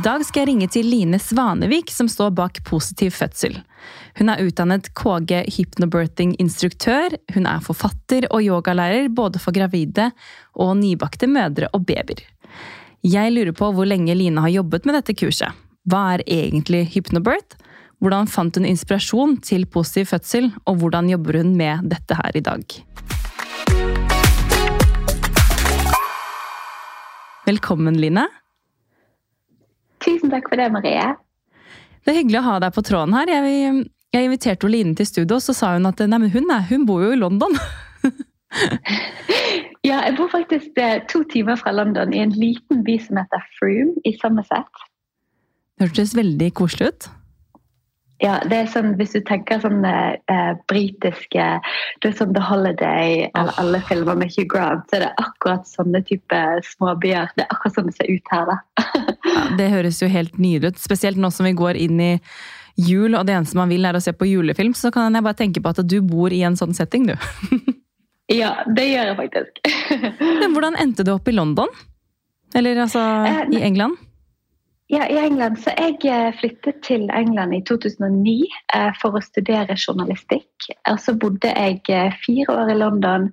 dag skal jeg ringe til Line Svanevik, som står bak Positiv fødsel. Hun er utdannet KG hypnobirthing-instruktør, hun er forfatter og yogalærer både for gravide og nybakte mødre og babyer. Jeg lurer på hvor lenge Line har jobbet med dette kurset. Hva er egentlig hypnobirth? Hvordan fant hun inspirasjon til positiv fødsel, og hvordan jobber hun med dette her i dag? Velkommen, Line. Tusen takk for det, Marie. Det er hyggelig å ha deg på tråden her. Jeg, jeg inviterte Line til studio, og så sa hun at nei, hun, er, hun bor jo i London. ja, jeg bor faktisk eh, to timer fra London, i en liten by som heter Froome i Somerset. Det hørtes veldig koselig ut. Ja, det er sånn, Hvis du tenker sånn eh, eh britiske det er sånn The Holiday eller oh. alle filmer med Hugh Grant, så er det akkurat sånne type småbyer. Det er akkurat sånn det ser ut her. da. ja, det høres jo helt nydelig ut. Spesielt nå som vi går inn i jul, og det eneste man vil er å se på julefilm. Så kan jeg bare tenke på at du bor i en sånn setting, du. ja, det gjør jeg faktisk. Men hvordan endte du opp i London? Eller altså eh, i England? Ja, i England. Så jeg eh, flyttet til England i 2009 eh, for å studere journalistikk. Og så bodde jeg eh, fire år i London.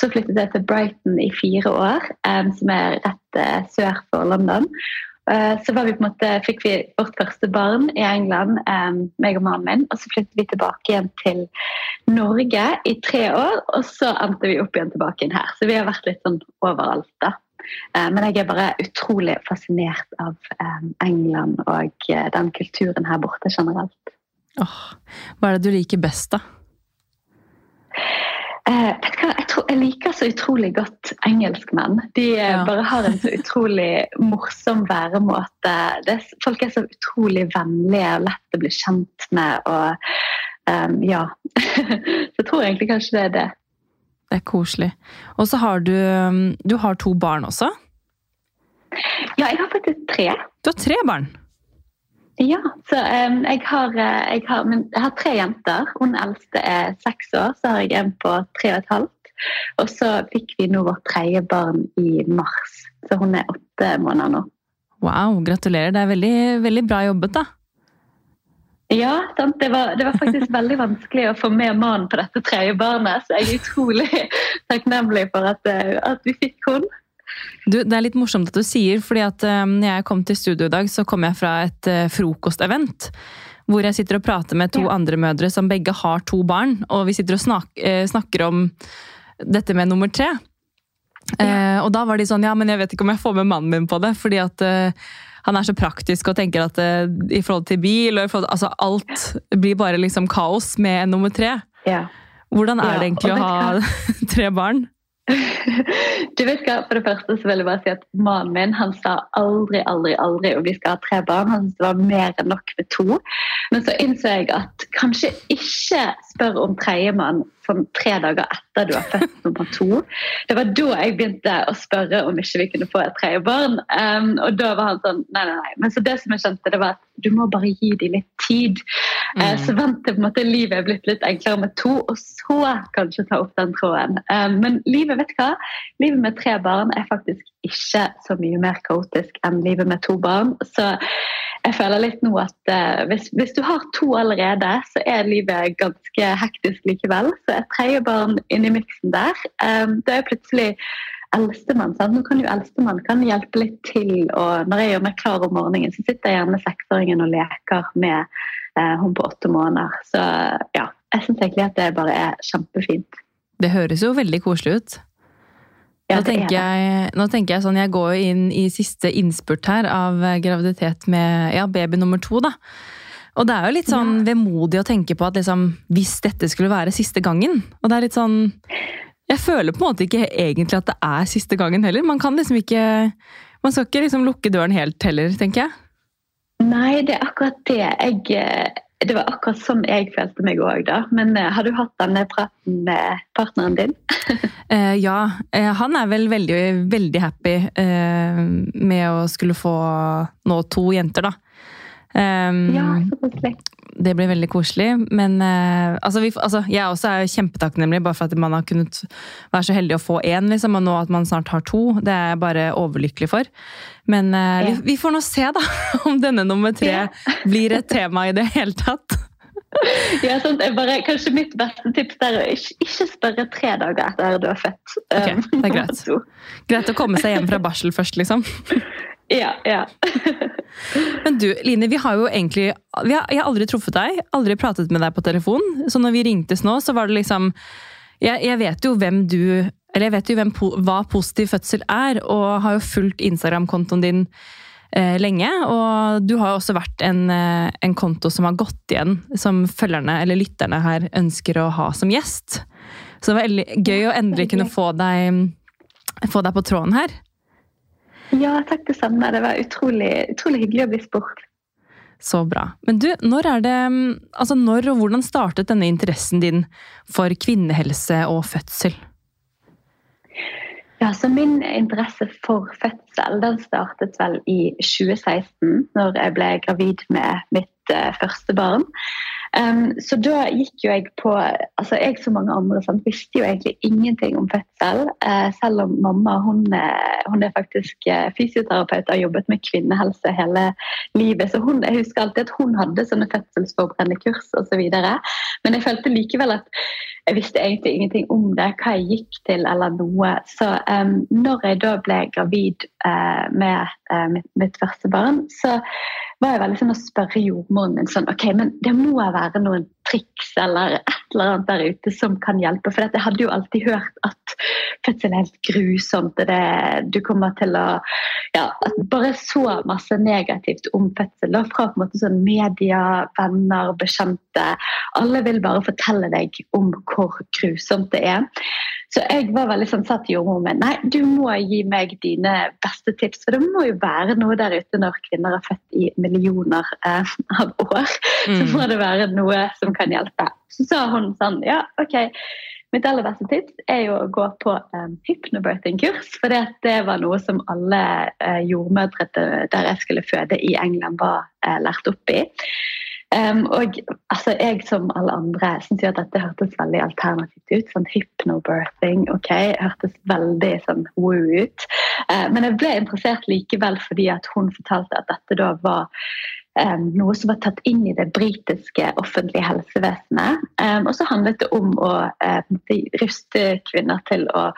Så flyttet jeg til Brighton i fire år, som er rett sør for London. Så vi måte, fikk vi vårt første barn i England, meg og mannen min. Og så flyttet vi tilbake igjen til Norge i tre år, og så endte vi opp igjen tilbake inn her. Så vi har vært litt sånn overalt, da. Eh, men jeg er bare utrolig fascinert av eh, England og eh, den kulturen her borte generelt. Åh, hva er det du liker best, da? Eh, vet du hva? Jeg, tror, jeg, liker så utrolig godt engelskmenn. De ja. bare har en så utrolig morsom væremåte. Det, folk er så utrolig vennlige og lett å bli kjent med. og um, ja. så jeg tror egentlig kanskje det er det. Det er koselig. Og så har du um, Du har to barn også? Ja, jeg har faktisk tre. Du har tre barn? Ja, så um, jeg, har, uh, jeg, har, men, jeg, har, tre jenter. Hun eldste er seks år, så har jeg en på tre og et halvt. Og så fikk vi nå vårt tredje barn i mars, så hun er åtte måneder nå. Wow, gratulerer. Det er veldig, veldig bra jobbet, da. Ja, det var, det var, faktisk veldig vanskelig å få med mannen på dette tredje barnet. Så jeg er utrolig takknemlig for at, eh, at vi fikk henne. Du, det er litt morsomt at du sier, fordi at um, når jeg kom til studio i dag, så kom jeg fra et uh, frokostevent. Hvor jeg sitter og prater med to ja. andre mødre som begge har to barn. Og vi sitter og snak, snakker om dette med nummer tre. Ja. Uh, og da var de sånn Ja, men jeg vet ikke om jeg får med mannen min på det. fordi at han er så praktisk og tenker at uh, i forhold til bil og forhold, altså Alt blir bare liksom kaos med nummer tre. Ja. Hvordan er ja, det egentlig å ha tre barn? Du vet hva, For det første så vil jeg bare si at Mannen min han sa aldri aldri, aldri om vi skal ha tre barn. Han syntes det var mer enn nok med to. Men så innså jeg at kanskje ikke spør om tredjemann sånn tre dager etter du har født nummer to. Det var da jeg begynte å spørre om ikke vi kunne få et tredje barn. Um, og da var han sånn nei, nei, nei. Men så det som jeg skjønte, det var at du må bare gi dem litt tid. Eh, mm. Uh, så vent til på en måte livet er blitt litt enklere med to, og så kanskje ta opp den tråden. Um, men livet, vet du hva? Livet med tre barn er faktisk ikke så mye mer kaotisk enn livet med to barn. Så jeg føler litt nå at uh, hvis, hvis, du har to allerede, så er livet ganske hektisk likevel. Så et tredje barn inni miksen der, um, det er plutselig eldstemann. Nå kan jo eldstemann hjelpe litt til. og Når jeg gjør meg klar om morgenen, så sitter jeg gjerne seksåringen og leker med uh, hun på åtte måneder. Så ja, jeg syns egentlig at det bare er kjempefint. Det høres jo veldig koselig ut. Ja, nå, tenker jeg, nå, tenker jeg, sånn, jeg går inn i siste innspurt her av eh, graviditet med ja, baby nummer to. da. Og det er jo litt sånn ja. vemodig å tenke på at liksom, hvis dette skulle være siste gangen Og det er litt sånn Jeg føler på en måte ikke egentlig at det er siste gangen heller. Man kan liksom ikke Man skal ikke liksom lukke døren helt heller, tenker jeg. Nei, det er akkurat det. Jeg, eh, det var akkurat som jeg følte meg òg, da. Men uh, har du hatt denne praten med partneren din? uh, ja. Uh, han er vel veldig, veldig happy med å skulle få nå to jenter, da. Um, ja, så koselig. Det blir veldig koselig. Men uh, altså, vi, altså, jeg også er kjempetakknemlig bare for at man har kunnet være så heldig å få én, liksom, og nå at man snart har to. Det er jeg bare overlykkelig for. Men uh, vi, vi, får nå se, da, om denne nummer tre ja. blir et tema i det hele tatt. ja, sånn, bare, kanskje mitt beste tips er å ikke, ikke, spørre tre dager etter du er født. Okay, det er greit. greit å komme seg hjem fra barsel først, liksom. Ja, ja. Men du, Line, vi har jo egentlig vi har, Jeg har aldri truffet deg, aldri pratet med deg på telefon. Så når vi ringtes nå, så var det liksom Jeg, jeg vet jo hvem du Eller jeg vet jo hvem, hva positiv fødsel er, og har jo fulgt Instagram-kontoen din eh, lenge. Og du har jo også vært en, eh, en, konto som har gått igjen, som følgerne eller lytterne her ønsker å ha som gjest. Så det var gøy å endelig kunne få deg, få deg på tråden her. Ja, takk det samme. Det var utrolig, utrolig hyggelig å bli spurt. Så bra. Men du, når det Altså når og hvordan startet denne interessen din for kvinnehelse og fødsel? Ja, så Min interesse for fødsel den startet vel i 2016, når jeg ble gravid med mitt uh, første barn. Um, så da gikk jo jeg på altså Jeg som mange andre sant, visste jo egentlig ingenting om fødsel. Uh, selv om mamma hun, hun er faktisk uh, fysioterapeut og har jobbet med kvinnehelse hele livet. Så hun, jeg husker alltid at hun hadde sånne fødselsforberedende kurs osv. Men jeg følte likevel at jeg visste egentlig ingenting om det, hva jeg gikk til eller noe. Så um, når jeg da ble gravid uh, med mitt, mitt første barn, så var jeg veldig sånn å spørre jordmoren min sånn OK, men det må være noen triks eller et eller annet der ute som kan hjelpe. For jeg hadde jo alltid hørt at fødsel er helt grusomt. Det, du kommer til å ja, Bare så masse negativt om fødsel. Fra på en måte sånn media, venner, bekjente. Alle vil bare fortelle deg om hvor grusomt det er. Så jeg var veldig sånn satt jordmor med nei, du må gi meg dine beste tips. For det må jo være noe der ute når kvinner er født i millioner eh, av år. Mm. Så må det være noe som kan hjelpe. Så sa hun sånn ja, ok. Mitt aller beste tips er jo å gå på um, hypnobirthing-kurs. For det var noe som alle uh, jordmødre der jeg skulle føde i England, var uh, lært opp i. Um, og altså, jeg som alle andre syns jo at dette hørtes veldig alternativt ut. Sånn hypnobirthing. ok, Hørtes veldig sånn woo ut. Uh, men jeg ble interessert likevel fordi at hun fortalte at dette da var um, noe som var tatt inn i det britiske offentlige helsevesenet. Um, og så handlet det om å uh, ruste kvinner til å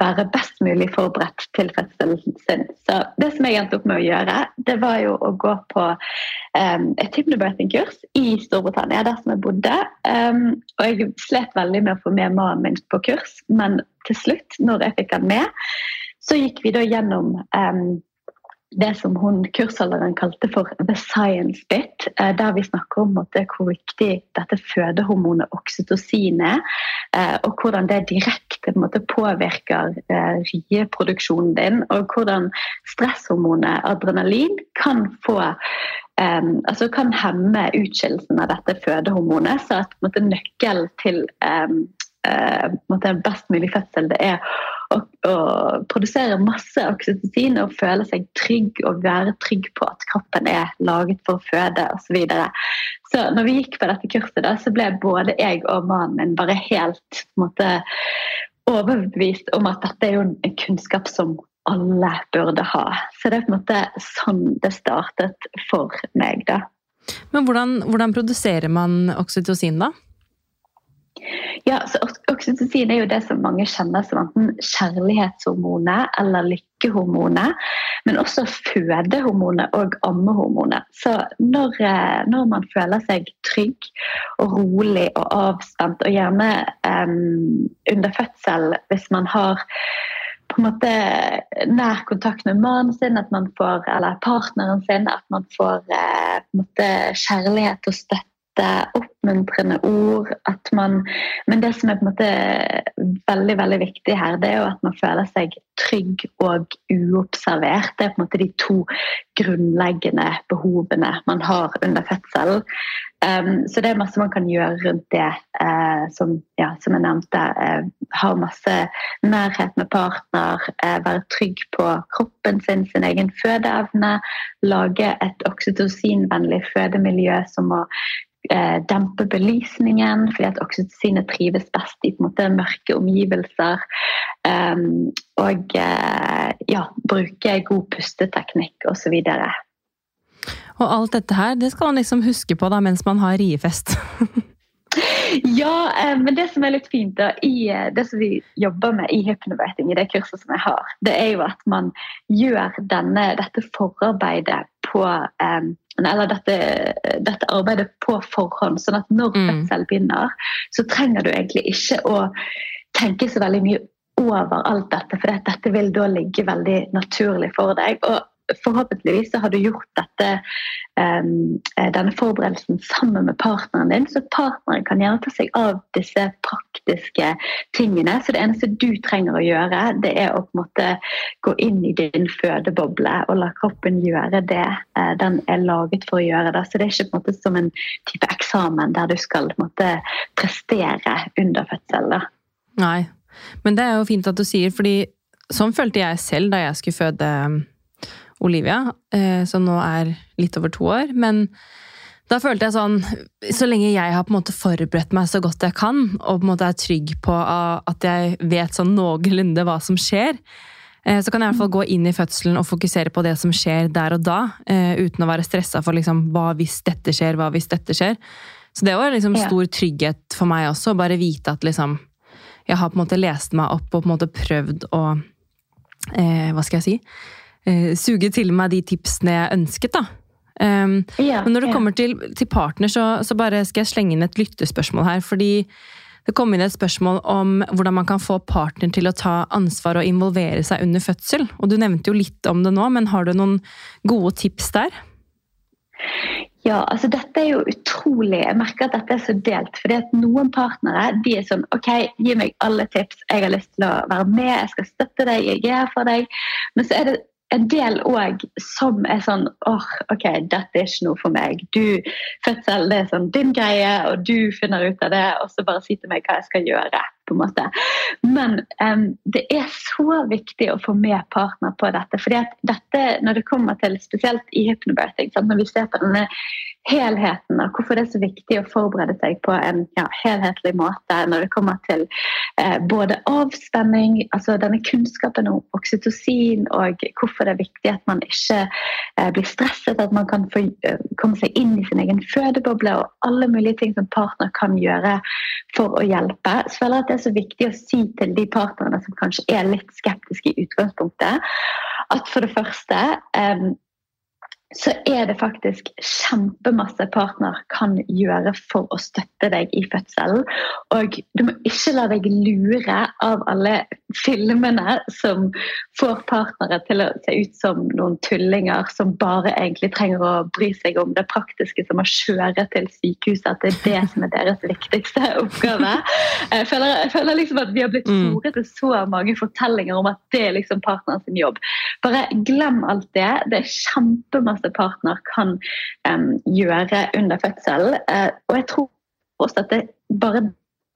være best mulig forberedt til fødselen sin. Så det som jeg endte opp med å gjøre, det var jo å gå på um, et hypnobirthing-kurs i Storbritannia, der som jeg bodde. Um, og jeg slet veldig med å få med mannen min på kurs, men til slutt, når jeg fikk han med, så gikk vi da gjennom um, det som hun kursholderen kalte for 'the science bit', eh, der vi snakker om hvor viktig dette fødehormonet oksytocin er, eh, og hvordan det direkte påvirker eh, rieproduksjonen din, og hvordan stresshormonet adrenalin kan få Um, altså kan hemme utskillelsen av dette fødehormonet. Så at måte, nøkkelen til um, uh, best mulig fødsel det er å, å produsere masse oksytocin og føle seg trygg og være trygg på at kroppen er laget for å føde osv. Så, videre. så når vi gikk på dette kurset, da, så ble både jeg og mannen min bare helt måte, overbevist om at dette er jo en kunnskap som alle burde ha. Så det er på en måte sånn det startet for meg, da. Men hvordan, hvordan produserer man oksytocin, da? Ja, så Oksytocin er jo det som mange kjenner som enten kjærlighetshormonet eller lykkehormonet. Men også fødehormonet og ammehormonet. Så når, eh, når, man føler seg trygg og rolig og avspent, og gjerne um, under fødsel hvis man har på en måte nær kontakt med mannen sin, at man får, eller partneren sin, at man får eh, på en måte kjærlighet og støtte oppmuntrende ord. At man, men det som er på en måte veldig veldig viktig her, det er jo at man føler seg trygg og uobservert. Det er på en måte de to grunnleggende behovene man har under fødselen. Um, så det er masse man kan gjøre rundt det. Uh, som, ja, som, jeg nevnte, uh, ha masse nærhet med partner, uh, være trygg på kroppen sin, sin egen fødeevne. Lage et oksytocinvennlig fødemiljø som må dempe belysningen, fordi at oksytocinet trives best i måte, mørke omgivelser. Um, og ja, bruke god pusteteknikk osv. Og alt dette her, det skal man liksom huske på da, mens man har riefest. ja, eh, men det som er litt fint da, i eh, det som vi jobber med i hypnobating, i det kurset som jeg har, det er jo at man gjør denne, dette forarbeidet på um, eller dette, dette, arbeidet på forhånd, sånn at når mm. fødsel begynner, så trenger du egentlig ikke å tenke så veldig mye over alt dette, for dette vil da ligge veldig naturlig for deg. Og forhåpentligvis så har du gjort dette, um, denne forberedelsen sammen med partneren din, så partneren kan gjerne ta seg av disse praktiske tingene. Så det eneste du trenger å gjøre, det er å på en måte gå inn i din fødeboble og la kroppen gjøre det uh, den er laget for å gjøre. Det. Så det er ikke på en måte som en type eksamen der du skal på en måte prestere under fødsel. Nei, men det er jo fint at du sier, fordi sånn følte jeg selv da jeg skulle føde Olivia, eh, som nå er litt over to år. Men da følte jeg sånn Så lenge jeg har på en måte forberedt meg så godt jeg kan, og på en måte er trygg på at jeg vet sånn noenlunde hva som skjer, eh, så kan jeg i hvert fall gå inn i fødselen og fokusere på det som skjer der og da, eh, uten å være stressa for liksom, hva hvis dette skjer, hva hvis dette skjer. Så det var liksom stor trygghet for meg også, å bare vite at liksom Jeg har på en måte lest meg opp og på en måte prøvd å eh, Hva skal jeg si? eh, suge til meg de tipsene jeg ønsket, da. Um, ja, men når det ja. kommer til, til partner, så, så, bare skal jeg slenge inn et lyttespørsmål her. Fordi det kom inn et spørsmål om hvordan man kan få partner til å ta ansvar og involvere seg under fødsel. Og du nevnte jo litt om det nå, men har du noen gode tips der? Ja, altså dette er jo utrolig Jeg merker at dette er så delt. fordi at Noen partnere de er sånn OK, gi meg alle tips. Jeg har lyst til å være med, jeg skal støtte deg, jeg er her for deg. Men så er det en del òg som er sånn åh, OK, dette er ikke noe for meg. Du, Fødsel det er sånn din greie, og du finner ut av det, og så bare si til meg hva jeg skal gjøre. på en måte. Men um, det er så viktig å få med partner på dette. fordi at dette, når det kommer til spesielt i hypnobirthing, når vi ser på denne helheten og hvorfor det er så viktig å forberede seg på en ja, helhetlig måte når det kommer til eh, både avspenning, altså denne kunnskapen om oksytocin, og hvorfor det er viktig at man ikke eh, blir stresset, at man kan få, uh, komme seg inn i sin egen fødeboble og alle mulige ting som partner kan gjøre for å hjelpe. Så føler jeg at det er så viktig å si til de partnerne som kanskje er litt skeptiske i utgangspunktet, at for det første eh, så er det faktisk kjempemasse partner kan gjøre for å støtte deg i fødselen. Og du må ikke la deg lure av alle filmene som får partnere til å se ut som noen tullinger som bare egentlig trenger å bry seg om det praktiske, som å kjøre til sykehuset. At det er det som er deres viktigste oppgave. Jeg føler, jeg føler liksom at vi har blitt mm. fòret til så mange fortellinger om at det er liksom partneren sin jobb. Bare glem alt det. Det er kjempemasse partner kan um, gjøre under fødsel. Uh, og jeg tror også at det bare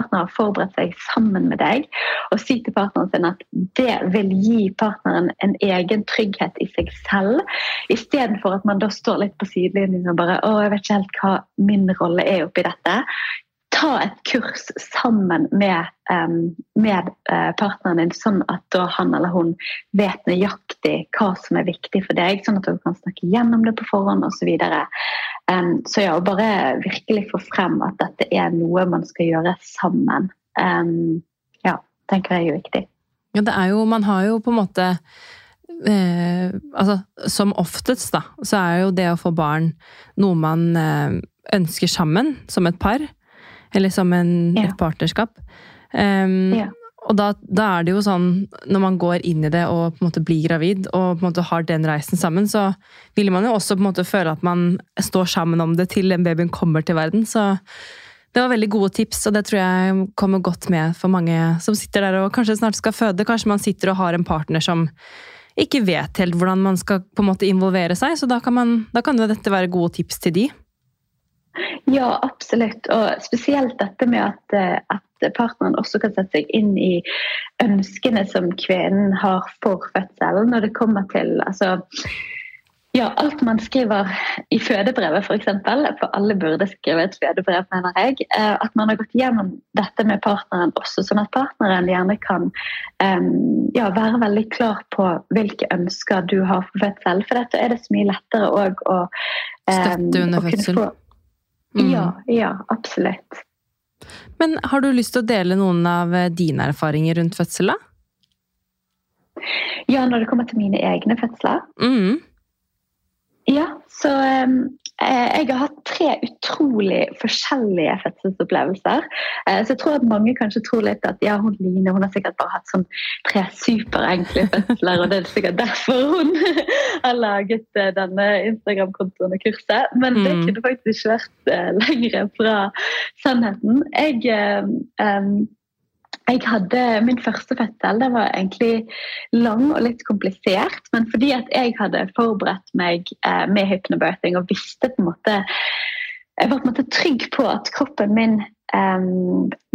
partner har forberedt seg sammen med deg, og si til partneren sin at det vil gi partneren en egen trygghet i seg selv, istedenfor at man da står litt på sidelinjen og bare 'Å, jeg vet ikke helt hva min rolle er oppi dette' ta et kurs sammen med, med uh, partneren din, sånn at han eller hun vet nøyaktig hva som er viktig for deg, sånn at dere kan snakke gjennom det på forhånd osv. Så, videre. så ja, bare virkelig få frem at dette er noe man skal gjøre sammen. Ja, tenker jeg er viktig. Ja, det er jo Man har jo på en måte eh, altså, Som oftest, da, så er jo det å få barn noe man eh, ønsker sammen, som et par. Eller som en, ja. et partnerskap. Um, ja. Og da, da, er det jo sånn, når man går inn i det og på en måte blir gravid og på en måte har den reisen sammen, så vil man jo også på en måte føle at man står sammen om det til den babyen kommer til verden. Så det var veldig gode tips, og det tror jeg kommer godt med for mange som sitter der og kanskje snart skal føde. Kanskje man sitter og har en partner som ikke vet helt hvordan man skal på en måte involvere seg, så da kan, man, da kan jo dette være gode tips til de. Ja, absolutt. Og spesielt dette med at, eh, at partneren også kan sette seg inn i ønskene som kvinnen har for fødselen. Når det kommer til altså, ja, alt man skriver i fødebrevet, f.eks. For, for alle burde skrive et fødebrev, mener jeg. Eh, at man har gått gjennom dette med partneren også, sånn at partneren gjerne kan um, ja, være veldig klar på hvilke ønsker du har for fødsel. For dette er det så mye lettere òg å um, Støtte under fødsel. Mm. Ja, ja, absolutt. Men har du lyst til å dele noen av dine erfaringer rundt fødsel, da? Ja, når det kommer til mine egne fødsler? Mm. Ja, så um, jeg har hatt tre utrolig forskjellige fødselsopplevelser. Uh, så jeg tror at mange kanskje tror litt at ja, hun Line hun har sikkert bare hatt sånn tre superenkle fødsler, og det er sikkert derfor hun har laget uh, denne Instagram-kontoen og kurset. Men det mm. kunne faktisk ikke vært uh, lenger fra sannheten. Jeg um, jeg hadde Min første fødsel det var egentlig lang og litt komplisert. Men fordi at jeg hadde forberedt meg eh, med hypnobirthing og visste på en måte Jeg var på en måte trygg på at kroppen min eh,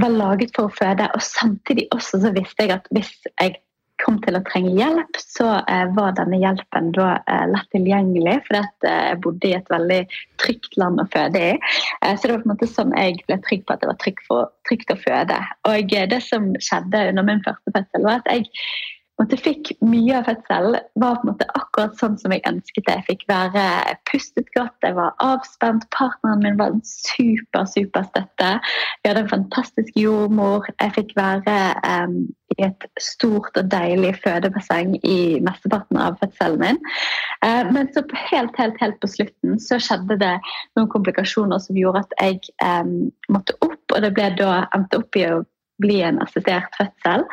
var laget for å føde. Og samtidig også så visste jeg at hvis jeg kom til å trenge hjelp, så eh, var denne hjelpen da eh, lett tilgjengelig. For eh, jeg bodde i et veldig trygt land å føde i. Så det var på en måte sånn jeg ble trygg på at det var trygt, for, trygt å føde. Og det som skjedde under min første fødsel, var at jeg måte, fikk mye av fødselen var på en måte akkurat sånn som jeg ønsket det. Jeg fikk være pustet godt, jeg var avspent. Partneren min var en super, super støtte. Vi hadde en fantastisk jordmor. Jeg fikk være um, i et stort og deilig fødebasseng i mesteparten av fødselen min. Uh, men så helt, helt, helt på slutten så skjedde det noen komplikasjoner som gjorde at jeg um, måtte opp, og det ble da endte opp i å bli en assistert fødsel.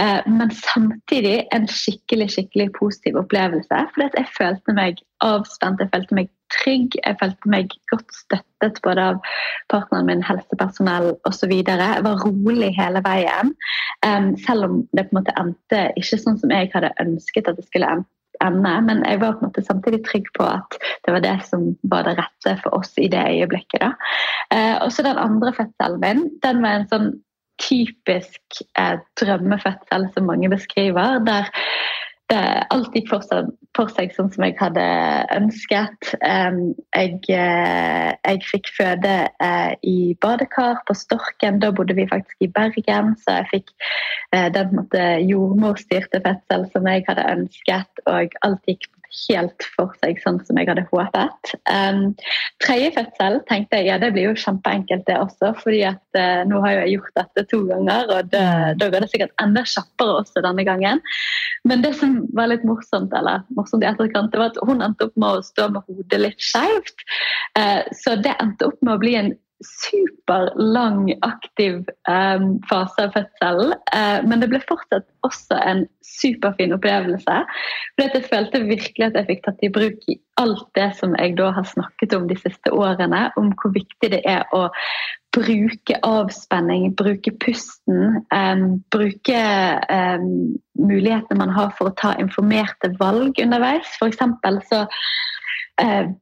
Eh, men samtidig en skikkelig skikkelig positiv opplevelse. For jeg følte meg avspent, jeg følte meg trygg, jeg følte meg godt støttet både av partneren min, helsepersonell osv. Jeg var rolig hele veien. Selv om det på en måte endte ikke sånn som jeg hadde ønsket at det skulle ende. Men jeg var på en måte samtidig trygg på at det var det som var det rette for oss i det øyeblikket. Da. Eh, og den andre fødselen min, den var en sånn typisk eh, drømmefødsel som mange beskriver. der det alt gikk for seg, for seg, sånn som jeg hadde ønsket. Jeg, eh, jeg fikk føde eh, i badekar på Storken. Da bodde vi faktisk i Bergen, så jeg fikk eh, den jordmorstyrte fødsel som jeg hadde ønsket. Og alt gikk helt for seg sånn som jeg hadde håpet. Um, tredje fødsel tenkte jeg ja, det blir jo kjempeenkelt det også, fordi at uh, nå har jeg gjort dette to ganger, og det, mm. da går det sikkert enda kjappere også denne gangen. Men det som var litt morsomt, eller morsomt i etterkant, det var at hun endte opp med å stå med hodet litt skeivt. Uh, så det endte opp med å bli en superlang, aktiv eh, fase av fødselen. Eh, men det ble fortsatt også en superfin opplevelse. For jeg følte virkelig at jeg fikk tatt i bruk i alt det som jeg da har snakket om de siste årene, om hvor viktig det er å bruke avspenning, bruke pusten, eh, bruke um, mulighetene man har for å ta informerte valg underveis. For så eh,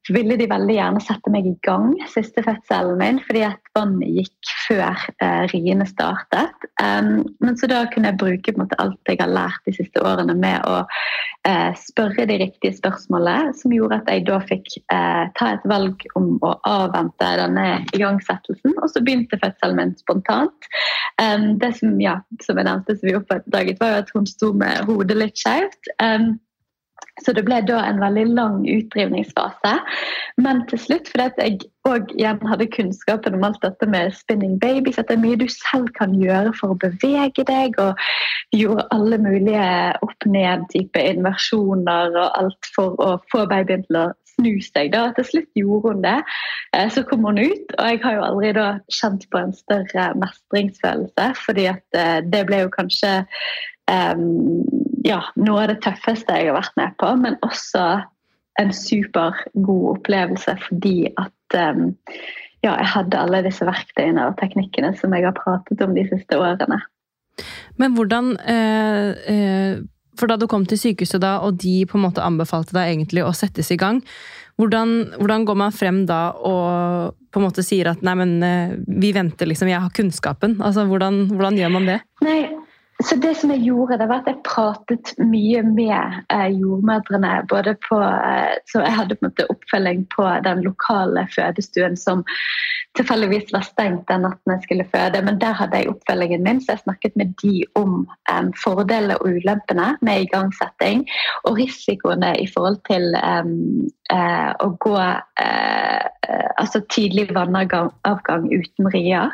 ville de veldig gjerne sette meg i gang siste fødselen min, fordi at vannet gikk før eh, riene startet. Um, men så da kunne jeg bruke måte, alt jeg har lært de siste årene med å eh, spørre de riktige spørsmålene, som gjorde at jeg da fikk eh, ta et valg om å avvente denne igangsettelsen. Og så begynte fødselen min spontant. Um, det som, ja, som jeg nevnte, som vi oppdaget, var jo at hun sto med hodet litt skjevt. Um, så det ble da en veldig lang utdrivningsfase. Men til slutt, fordi jeg òg igjen hadde kunnskapen om alt dette med spinning babies, at det er mye du selv kan gjøre for å bevege deg, og gjorde alle mulige opp-ned-type inversjoner og alt for å få babyen til å snu seg. da. Til slutt gjorde hun det. Eh, så kom hun ut, og jeg har jo aldri da kjent på en større mestringsfølelse. fordi at eh, det ble jo kanskje um, ja, noe av det tøffeste jeg har vært med på, men også en supergod opplevelse fordi at um, ja, jeg hadde alle disse verktøyene og teknikkene som jeg har pratet om de siste årene. Men hvordan eh, eh, For da du kom til sykehuset da, og de på en måte anbefalte deg egentlig å settes i gang, hvordan, hvordan går man frem da og på en måte sier at nei, men eh, vi venter, liksom, jeg har kunnskapen? Altså, hvordan, hvordan gjør man det? Nei, så det som jeg gjorde, det var at jeg pratet mye med eh, jordmødrene. både på, eh, Så jeg hadde på en måte oppfølging på den lokale fødestuen som tilfeldigvis var stengt den natten jeg skulle føde. Men der hadde jeg oppfølgingen min, så jeg snakket med de om um, fordelene og ulempene med igangsetting. Og risikoene i forhold til um, uh, å gå uh, altså tidlig vannavgang uten rier.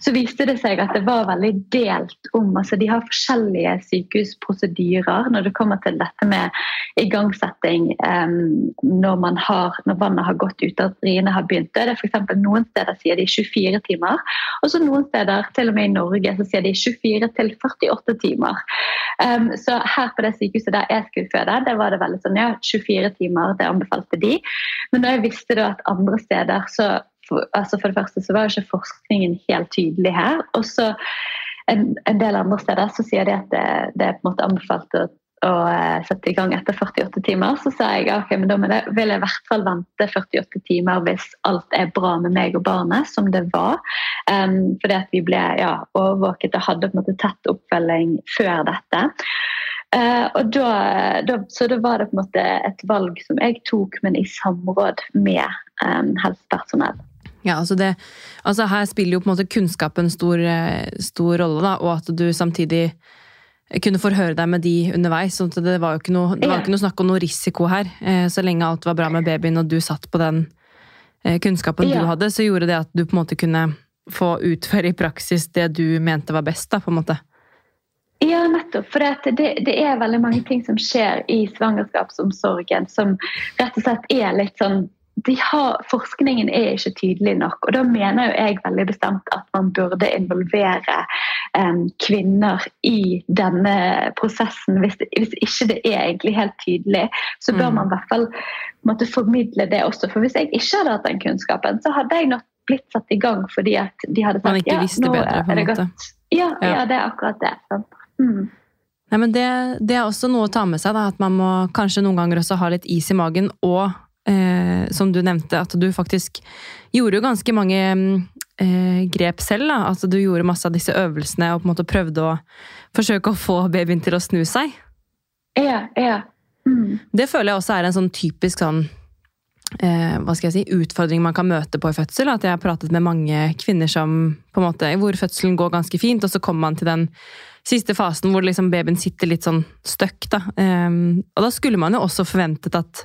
Så viste det seg at det var veldig delt om altså De har forskjellige sykehusprosedyrer når det kommer til dette med igangsetting um, når, har, når, vannet har gått ut og riene har begynt. Det er for noen steder sier de 24 timer. Og så noen steder, til og med i Norge, så sier de 24 til 48 timer. Um, så her på det sykehuset der jeg skulle føde, det var det veldig sånn ja, 24 timer, det anbefalte de. Men da jeg visste da at andre steder så for, altså for det første så var ikke forskningen helt tydelig her. Og så en, en, del andre steder så sier de at det, det er på en måte anbefalt å å eh, sette i gang etter 48 timer, så sa jeg ok, men da vil jeg i hvert fall vente 48 timer hvis alt er bra med meg og barnet, som det var. Um, fordi at vi ble ja, overvåket og hadde på en måte tett oppfølging før dette. Uh, og da, da, så da var det på en måte et valg som jeg tok, men i samråd med um, helsepersonell. Ja, altså, det, altså Her spiller jo på en måte kunnskapen stor, eh, stor rolle, da, og at du samtidig kunne forhøre deg med de underveis. Så det var jo ikke noe, det var ikke noe snakk om noe risiko her. Eh, så lenge alt var bra med babyen og du satt på den eh, kunnskapen ja. du hadde, så gjorde det at du på en måte kunne få utføre i praksis det du mente var best. da, på en måte. Ja, nettopp. For det, det, er veldig mange ting som skjer i svangerskapsomsorgen som rett og slett er litt sånn har, forskningen er ikke tydelig nok. og Da mener jo jeg veldig bestemt at man burde involvere um, kvinner i denne prosessen. Hvis, det, hvis, ikke det er egentlig helt tydelig, så bør mm. man i hvert fall måtte formidle det også. For hvis jeg ikke hadde hatt den kunnskapen, så hadde jeg nok blitt satt i gang fordi at de hadde sagt ja, nå bedre, er det godt. Ja, ja, ja, det er akkurat det. Mm. Nei, men det, det, er også noe å ta med seg. Da, at man må kanskje noen ganger også ha litt is i magen og eh, som du nevnte, at du faktisk gjorde jo ganske mange eh, grep selv. da, At du gjorde masse av disse øvelsene og på en måte prøvde å forsøke å få babyen til å snu seg. Ja, ja. Mm. Det føler jeg også er en sånn typisk sånn eh, hva skal jeg si, utfordring man kan møte på i fødsel. At jeg har pratet med mange kvinner som på en måte, hvor fødselen går ganske fint, og så kommer man til den siste fasen hvor liksom babyen sitter litt sånn støkk. Da. Eh, og da skulle man jo også forventet at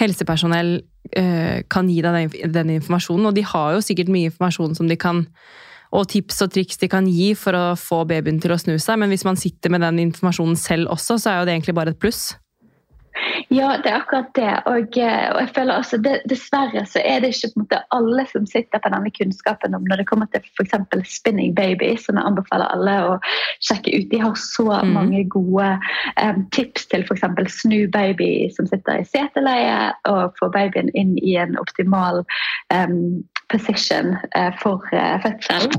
helsepersonell uh, kan gi deg den, den, informasjonen. Og de har jo sikkert mye informasjon som de kan og tips og triks de kan gi for å få babyen til å snu seg, men hvis man sitter med den informasjonen selv også, så er jo det egentlig bare et pluss. Ja, det er akkurat det. Og, eh, og jeg føler også, det, Dessverre så er det ikke på en måte alle som sitter på denne kunnskapen om når det kommer til f.eks. spinning baby, som jeg anbefaler alle å sjekke ut. De har så mm. mange gode um, tips til f.eks. snu baby som sitter i seteleie, og få babyen inn i en optimal um, position uh, for uh, fødsel.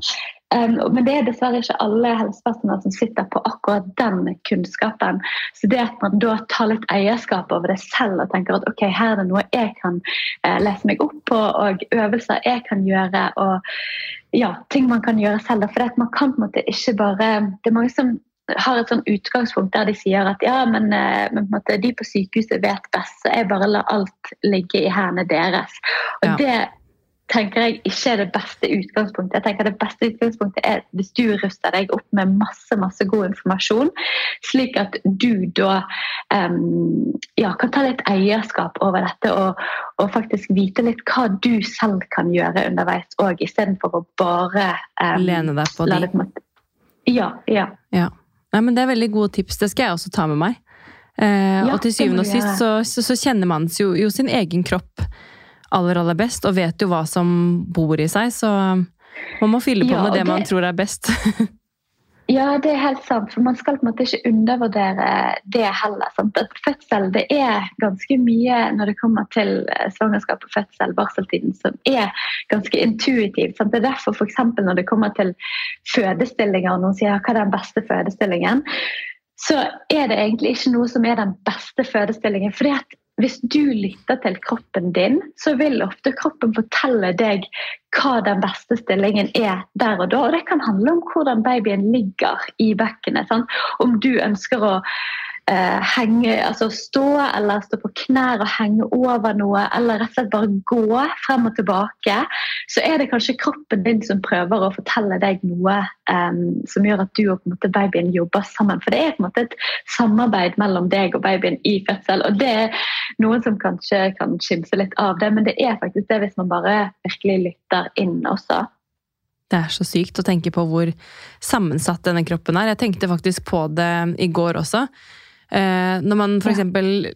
Men det er dessverre ikke alle helsepersonell som sitter på akkurat den kunnskapen. Så det at man da tar litt eierskap over det selv og tenker at ok, her er det noe jeg kan uh, lese meg opp på, og øvelser jeg kan gjøre, og ja, ting man kan gjøre selv. For man kan på en måte ikke bare Det er mange som har et sånn utgangspunkt der de sier at ja, men, eh, men de på sykehuset vet best, så jeg bare lar alt ligge i hendene deres. Og ja. det tenker jeg ikke er det beste utgangspunktet. Jeg tenker Det beste utgangspunktet er hvis du ruster deg opp med masse masse god informasjon, slik at du da um, ja, kan ta litt eierskap over dette og, og, faktisk vite litt hva du selv kan gjøre underveis òg, istedenfor å bare um, Lene deg på de. Ja. ja. ja. Nei, men Det er veldig gode tips. Det skal jeg også ta med meg. Eh, ja, og til syvende og sist så, så, så, kjenner man jo, jo, sin egen kropp aller, aller best, og vet jo hva som bor i seg, så man må fylle på ja, med det, det man tror er best. Ja, det er helt sant. For man skal på en måte ikke undervurdere det heller. Sant? At fødsel det er ganske mye når det kommer til eh, svangerskap og fødsel, barseltiden, som er ganske intuitivt. Sant? Det er derfor f.eks. når det kommer til fødestillinger, og noen sier hva er den beste fødestillingen, så er det egentlig ikke noe som er den beste fødestillingen. fordi at hvis du lytter til kroppen din, så vil ofte kroppen fortelle deg hva den beste stillingen er der og da. Og det kan handle om hvordan babyen ligger i bekkenet. Sant? Om du ønsker å eh, henge, altså stå eller stå på knær og henge over noe, eller rett og slett bare gå frem og tilbake, så er det kanskje kroppen din som prøver å fortelle deg noe eh, som gjør at du og måte, babyen jobber sammen. For det er på en måte et samarbeid mellom deg og babyen i fødsel. og det er noen som kanskje kan skimse litt av det, men det er faktisk det hvis man bare virkelig lytter inn også. Det er så sykt å tenke på hvor sammensatt denne kroppen er. Jeg tenkte faktisk på det i går også. Eh, når man f.eks.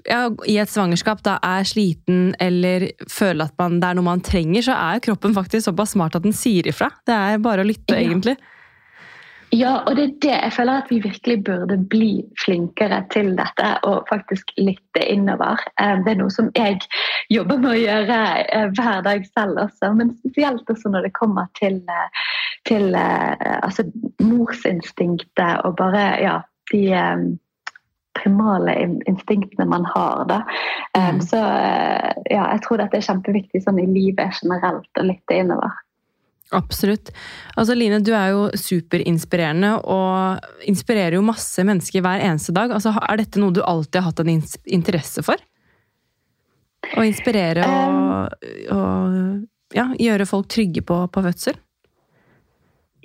Ja, i et svangerskap da er sliten eller føler at man, det er noe man trenger, så er kroppen faktisk såpass smart at den sier ifra. Det er bare å lytte, ja. egentlig. Ja, og det er det jeg føler at vi virkelig burde bli flinkere til dette. Og faktisk lytte innover. Eh, det er noe som jeg jobber med å gjøre eh, hver dag selv også. Men spesielt også når det kommer til, til altså, morsinstinktet og bare ja, de primale instinktene man har. Da. Mm. Så eh, ja, jeg tror dette er kjempeviktig sånn i livet generelt, å lytte innover. Absolutt. Altså Line, du er jo superinspirerende og inspirerer jo masse mennesker hver eneste dag. Altså, er dette noe du alltid har hatt en interesse for? Å inspirere og, um, og ja, gjøre folk trygge på, på fødsel?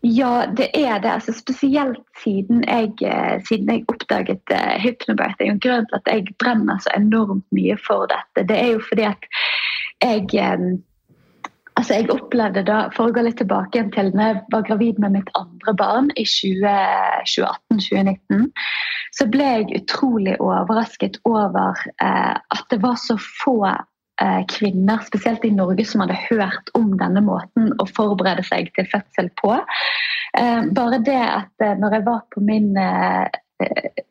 Ja, det er det. Altså, spesielt siden jeg, eh, siden jeg oppdaget uh, hypnobirthing. Og grunnen til at jeg brenner så enormt mye for dette, det er jo fordi at jeg um, Altså, jeg opplevde da, For å gå litt tilbake igjen til når jeg var gravid med mitt andre barn i 2018-2019, så ble jeg utrolig overrasket over eh, at det var så få kvinner, spesielt i Norge, som hadde hørt om denne måten å forberede seg til fødsel på. Eh, bare det at eh, når jeg var på min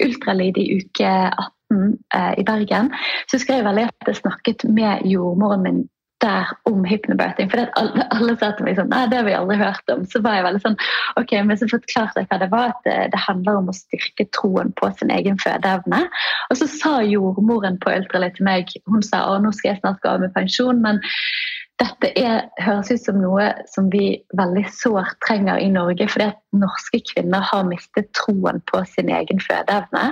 ultralyd i uke 18 i Bergen, så skrev jeg veldig at jeg snakket med jordmoren min der om hypnobirthing. For alle, alle, sa til meg sånn Nei, det har vi aldri hørt om. Så var jeg veldig sånn Ok, men så forklarte jeg hva det var. At det, det handler om å styrke troen på sin egen fødeevne. Og så sa jordmoren på ultralyd til meg Hun sa å, nå skal jeg snart gå av med pensjon, men dette er, høres ut som noe som vi veldig sårt trenger i Norge. Fordi at norske kvinner har mistet troen på sin egen fødeevne.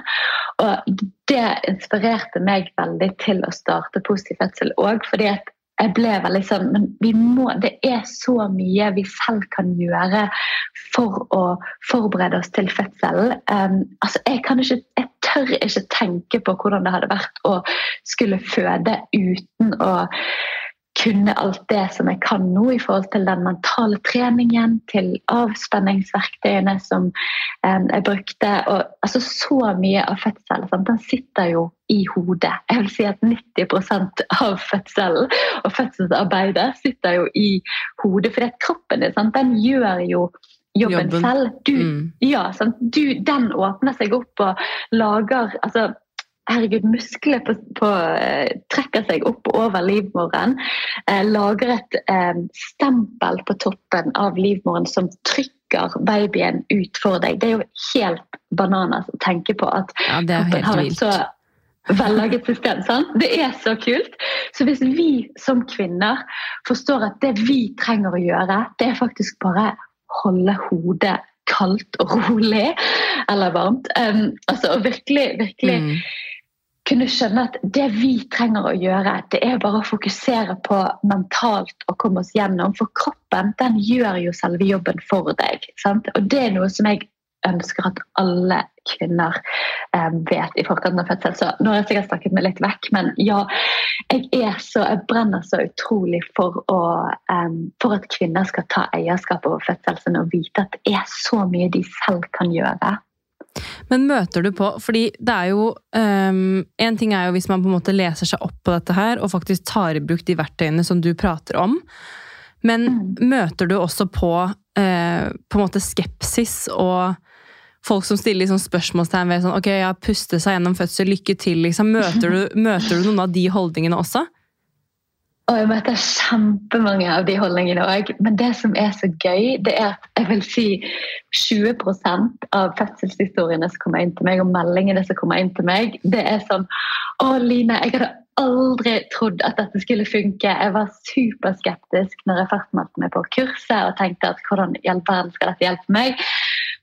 Og det inspirerte meg veldig til å starte Positiv fødsel òg. Fordi at jeg ble veldig sånn Men vi må, det er så mye vi selv kan gjøre for å forberede oss til fødselen. Um, altså, jeg, ikke, jeg tør ikke tenke på hvordan det hadde vært å skulle føde uten å kunne alt det som jeg kan nå i forhold til den mentale treningen, til avspenningsverktøyene som um, jeg brukte. Og, altså, så mye av fødselen den sitter jo i hodet. Jeg vil si at 90% av fødselen og fødselsarbeidet sitter jo i hodet. For kroppen din den gjør jo jobben, jobben. selv. Du, mm. ja, du, den åpner seg opp og lager altså, herregud, muskler på, på, uh, trekker seg opp over livmoren. Eh, lager et eh, stempel på toppen av livmoren som trykker babyen ut for deg. Det er jo helt bananas å tenke på at ja, kroppen har et så vellaget system. Sant? Det er så kult. Så hvis vi som kvinner forstår at det vi trenger å gjøre, det er faktisk bare holde hodet kaldt og rolig, eller varmt. Um, altså virkelig, virkelig mm kunne skjønne at det vi trenger å gjøre, det er bare å fokusere på mentalt å komme oss gjennom. For kroppen den gjør jo selve jobben for deg. Sant? Og det er noe som jeg ønsker at alle kvinner eh, vet i forkant av fødsel. Så nå har jeg sikkert snakket meg litt vekk, men ja, jeg, så, jeg brenner så utrolig for, å, eh, for at kvinner skal ta eierskap over fødselen og vite at det er så mye de selv kan gjøre. Men møter du på Fordi det er jo um, En ting er jo hvis man på en måte leser seg opp på dette her, og faktisk tar i bruk de verktøyene som du prater om. Men mm. møter du også på uh, på en måte skepsis og folk som stiller liksom spørsmålstegn ved sånn Ok, ja, puste seg gjennom fødsel, lykke til, liksom. Møter du, møter du noen av de holdningene også? Og jeg møter kjempemange av de holdningene òg. Men det som er så gøy, det er at jeg vil si 20 av fødselshistoriene som kommer inn til meg, og meldingene som kommer inn til meg, det er sånn Å, Line, jeg hadde aldri trodd at dette skulle funke. Jeg var superskeptisk når jeg først meldte meg på kurset og tenkte at hvordan i all skal dette hjelpe meg?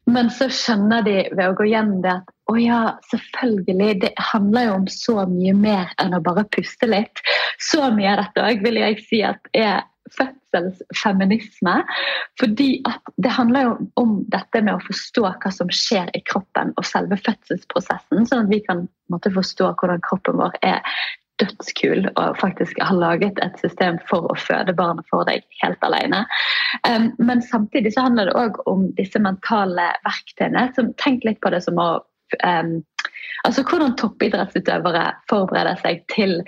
Men så skjønner de ved å gå gjennom det at å ja, selvfølgelig, det handler jo om så mye mer enn å bare puste litt. Så mye av dette òg vil jeg si at er fødselsfeminisme. Fordi at det handler jo om dette med å forstå hva som skjer i kroppen og selve fødselsprosessen, sånn at vi kan måtte, forstå hvordan kroppen vår er dødskul og faktisk har laget et system for å føde barnet for deg helt alene. Um, men samtidig så handler det òg om disse mentale verktøyene. som Tenk litt på det som å um, Altså hvordan toppidrettsutøvere forbereder seg til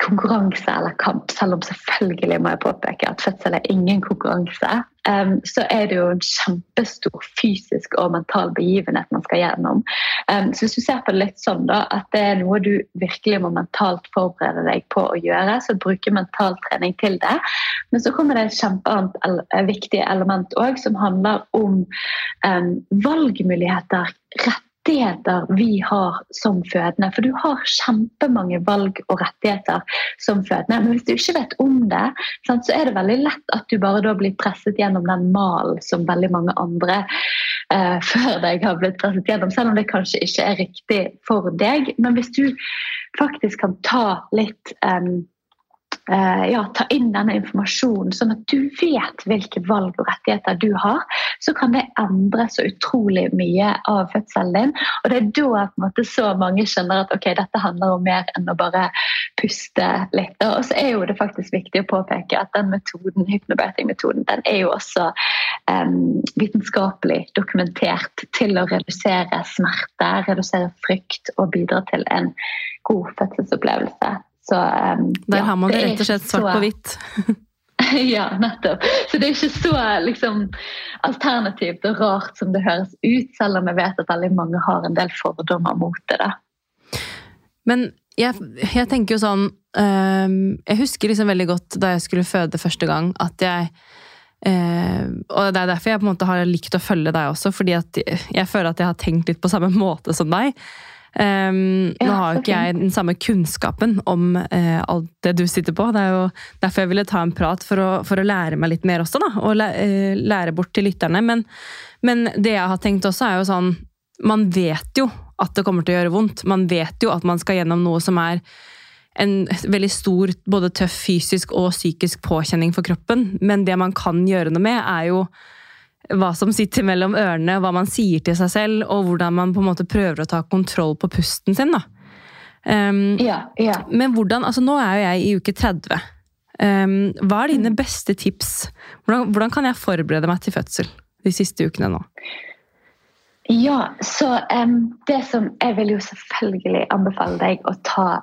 konkurranse eller kamp, selv om selvfølgelig må jeg påpeke at fødsel er ingen konkurranse, um, så er det jo en kjempestor fysisk og mental begivenhet man skal gjennom. Um, så hvis du ser på det litt sånn da, at det er noe du virkelig må mentalt forberede deg på å gjøre, så bruke mentaltrening til det. Men så kommer det et kjempeannet eh, viktig element òg, som handler om um, valgmuligheter rett rettigheter vi har som fødende. For du har kjempemange valg og rettigheter som fødende. Men hvis du ikke vet om det, så er det veldig lett at du bare da blir presset gjennom den malen som veldig mange andre eh, før deg har blitt presset gjennom. Selv om det kanskje ikke er riktig for deg. Men hvis du faktisk kan ta litt um, ja, ta inn denne informasjonen, sånn at du vet hvilke valg og rettigheter du har, så kan det endre så utrolig mye av fødselen din. Og det er da måte, så mange skjønner at ok, dette handler om mer enn å bare puste litt. Og så er jo det faktisk viktig å påpeke at den metoden, hypnobirthing-metoden den er jo også um, vitenskapelig dokumentert til å redusere smerte, redusere frykt og bidra til en god fødselsopplevelse. Så, um, Der ja, har man det rett og slett svart så, på hvitt. ja, nettopp. Så det er ikke så liksom, alternativt og rart som det høres ut, selv om jeg vet at veldig mange har en del fordommer mot det. Da. Men jeg, jeg, tenker jo sånn um, Jeg husker liksom veldig godt da jeg skulle føde første gang, at jeg Uh, og Det er derfor jeg på en måte har likt å følge deg også, fordi at jeg føler at jeg har tenkt litt på samme måte som deg. Um, ja, nå har jo ikke jeg den samme kunnskapen om uh, alt det du sitter på. Det er jo derfor jeg ville ta en prat, for å, for å lære meg litt mer også. da, Og lære, uh, lære bort til lytterne. Men, men, det jeg har tenkt også, er jo sånn Man vet jo at det kommer til å gjøre vondt. Man vet jo at man skal gjennom noe som er en veldig stor, både tøff fysisk og psykisk påkjenning for kroppen. Men det man kan gjøre noe med, er jo hva som sitter mellom ørene, hva man sier til seg selv, og hvordan man på en måte prøver å ta kontroll på pusten sin. da. Um, ja, ja. Men hvordan, altså Nå er jo jeg i uke 30. Um, hva er dine beste tips? Hvordan, hvordan, kan jeg forberede meg til fødsel de siste ukene nå? Ja, så um, det som Jeg vil jo selvfølgelig anbefale deg å ta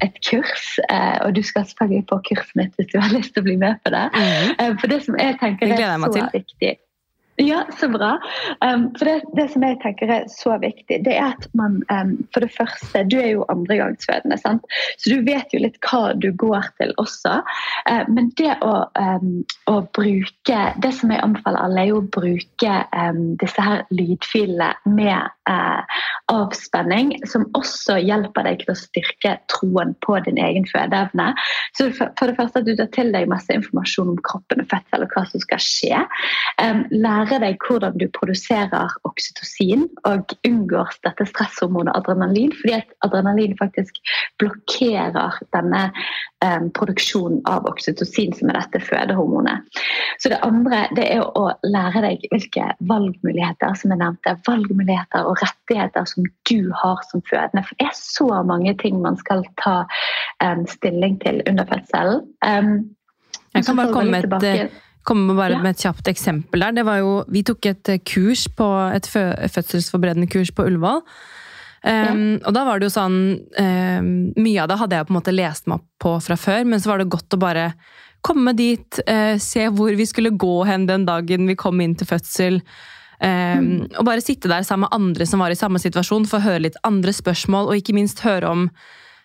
et kurs. Uh, og du skal selvfølgelig på kurset mitt hvis du har lyst til å bli med på det. Mm. Uh, for det som jeg tenker er så viktig ja, så bra. Um, for det, det, som jeg tenker er så viktig, det er at man um, For det første, du er jo andregangsfødende, sant? så du vet jo litt hva du går til også. Uh, men det å, um, å, bruke Det som jeg anbefaler alle, er jo å bruke disse her lydfilene med uh, avspenning, som også hjelper deg til å styrke troen på din egen fødeevne. Så for, for det første at du tar til deg masse informasjon om kroppen og fødsel og hva som skal skje. Um, lære lære deg hvordan du produserer oksytocin og unngår dette stresshormonet adrenalin, fordi at adrenalin faktisk blokkerer denne um, produksjonen av oksytocin, som er dette fødehormonet. Så det andre det er å lære deg hvilke valgmuligheter som jeg nevnte, valgmuligheter og rettigheter som du har som fødende. For det er så mange ting man skal ta um, stilling til under fødselen. Um, jeg kan bare komme med et komme bare Ja. med et kjapt eksempel der. Det var jo, vi tok et eh, kurs på et fø fødselsforberedende kurs på Ullevål. Um, Og da var det jo sånn um, Mye av det hadde jeg på en måte lest meg opp på fra før, men så var det godt å bare komme dit, uh, se hvor vi skulle gå hen den dagen vi kom inn til fødsel. Um, Og bare sitte der sammen med andre som var i samme situasjon, få høre litt andre spørsmål, og ikke minst høre om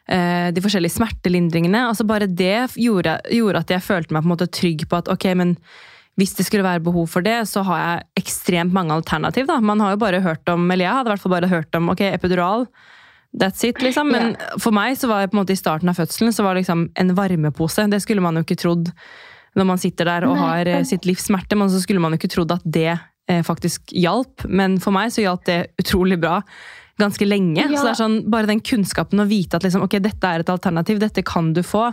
de forskjellige smertelindringene. Altså Bare det gjorde, gjorde at jeg følte meg på en måte trygg på at ok, men hvis det skulle være behov for det, så har jeg ekstremt mange alternativ. da. Man har jo bare hørt om, eller jeg hadde i hvert fall bare hørt om ok, epidural. That's it, liksom. Men for meg så var det på en måte i starten av fødselen så var det liksom en varmepose. Det skulle man jo ikke trodd når man sitter der og har eh, sitt livs smerte. Men så skulle man jo ikke trodd at det eh, faktisk hjalp. Men for meg så hjalp det utrolig bra ganske lenge. Ja. Så det er sånn, bare den kunnskapen å vite at liksom, ok, dette er et alternativ, dette kan du få.